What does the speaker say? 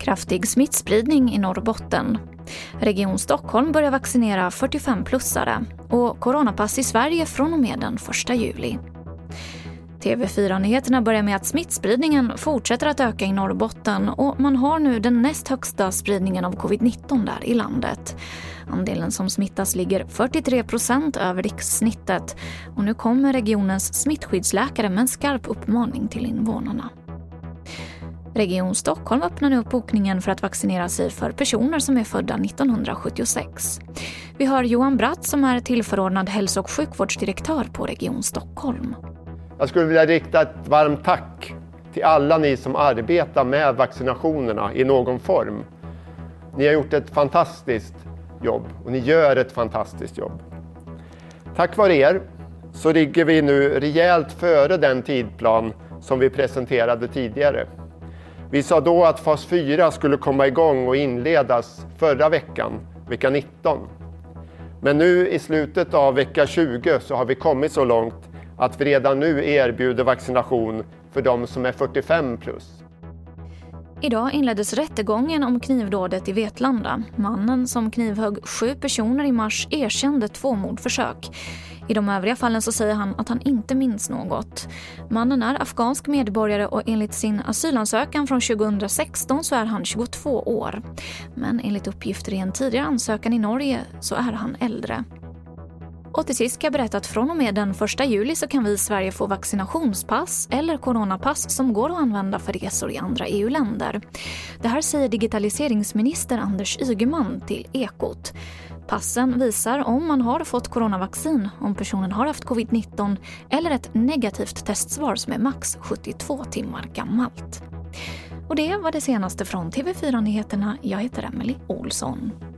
Kraftig smittspridning i Norrbotten. Region Stockholm börjar vaccinera 45-plussare och coronapass i Sverige från och med den 1 juli. TV4-nyheterna börjar med att smittspridningen fortsätter att öka i Norrbotten och man har nu den näst högsta spridningen av covid-19 där i landet. Andelen som smittas ligger 43 procent över rikssnittet och nu kommer regionens smittskyddsläkare med en skarp uppmaning till invånarna. Region Stockholm öppnar nu upp bokningen för att vaccinera sig för personer som är födda 1976. Vi har Johan Bratt som är tillförordnad hälso och sjukvårdsdirektör på Region Stockholm. Jag skulle vilja rikta ett varmt tack till alla ni som arbetar med vaccinationerna i någon form. Ni har gjort ett fantastiskt jobb och ni gör ett fantastiskt jobb. Tack vare er så ligger vi nu rejält före den tidplan som vi presenterade tidigare. Vi sa då att fas 4 skulle komma igång och inledas förra veckan, vecka 19. Men nu i slutet av vecka 20 så har vi kommit så långt att vi redan nu erbjuder vaccination för de som är 45 plus. Idag inleddes rättegången om knivdådet i Vetlanda. Mannen som knivhögg sju personer i mars erkände två mordförsök. I de övriga fallen så säger han att han inte minns något. Mannen är afghansk medborgare och enligt sin asylansökan från 2016 så är han 22 år. Men enligt uppgifter i en tidigare ansökan i Norge så är han äldre. Och till sist kan jag berätta att från och med den 1 juli så kan vi i Sverige få vaccinationspass eller coronapass som går att använda för resor i andra EU-länder. Det här säger digitaliseringsminister Anders Ygeman till Ekot. Passen visar om man har fått coronavaccin, om personen har haft covid-19 eller ett negativt testsvar som är max 72 timmar gammalt. Och det var det senaste från TV4 Nyheterna. Jag heter Emily Olsson.